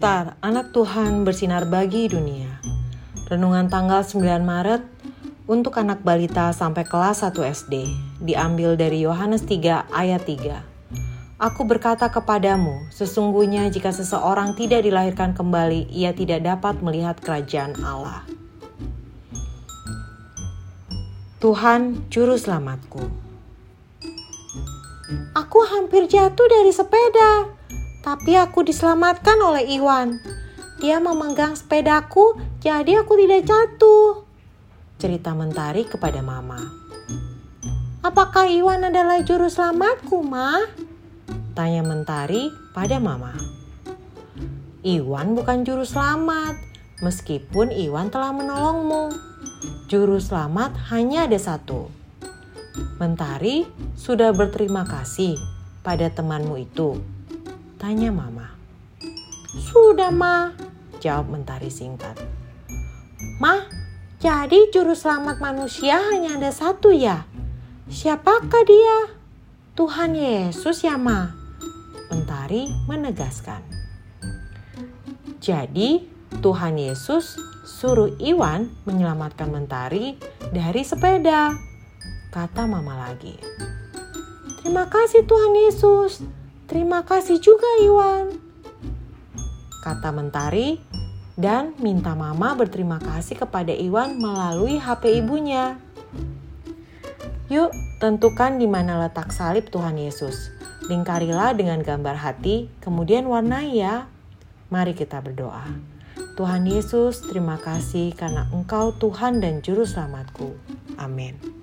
Star, anak Tuhan bersinar bagi dunia. Renungan tanggal 9 Maret untuk anak balita sampai kelas 1 SD, diambil dari Yohanes 3 ayat 3. Aku berkata kepadamu, sesungguhnya jika seseorang tidak dilahirkan kembali, ia tidak dapat melihat kerajaan Allah. Tuhan Juru Selamatku Aku hampir jatuh dari sepeda tapi aku diselamatkan oleh Iwan. Dia memegang sepedaku, jadi aku tidak jatuh. Cerita Mentari kepada Mama. Apakah Iwan adalah juru selamatku, Ma? Tanya Mentari pada Mama. Iwan bukan juru selamat, meskipun Iwan telah menolongmu. Juru selamat hanya ada satu. Mentari sudah berterima kasih pada temanmu itu Tanya Mama. Sudah, Ma. Jawab Mentari singkat. Ma, jadi juru selamat manusia hanya ada satu ya? Siapakah dia? Tuhan Yesus ya, Ma? Mentari menegaskan. Jadi, Tuhan Yesus suruh Iwan menyelamatkan Mentari dari sepeda. Kata Mama lagi. Terima kasih Tuhan Yesus. Terima kasih juga Iwan. Kata Mentari dan minta Mama berterima kasih kepada Iwan melalui HP ibunya. Yuk, tentukan di mana letak salib Tuhan Yesus. Lingkarilah dengan gambar hati, kemudian warnai ya. Mari kita berdoa. Tuhan Yesus, terima kasih karena Engkau Tuhan dan Juru Selamatku. Amin.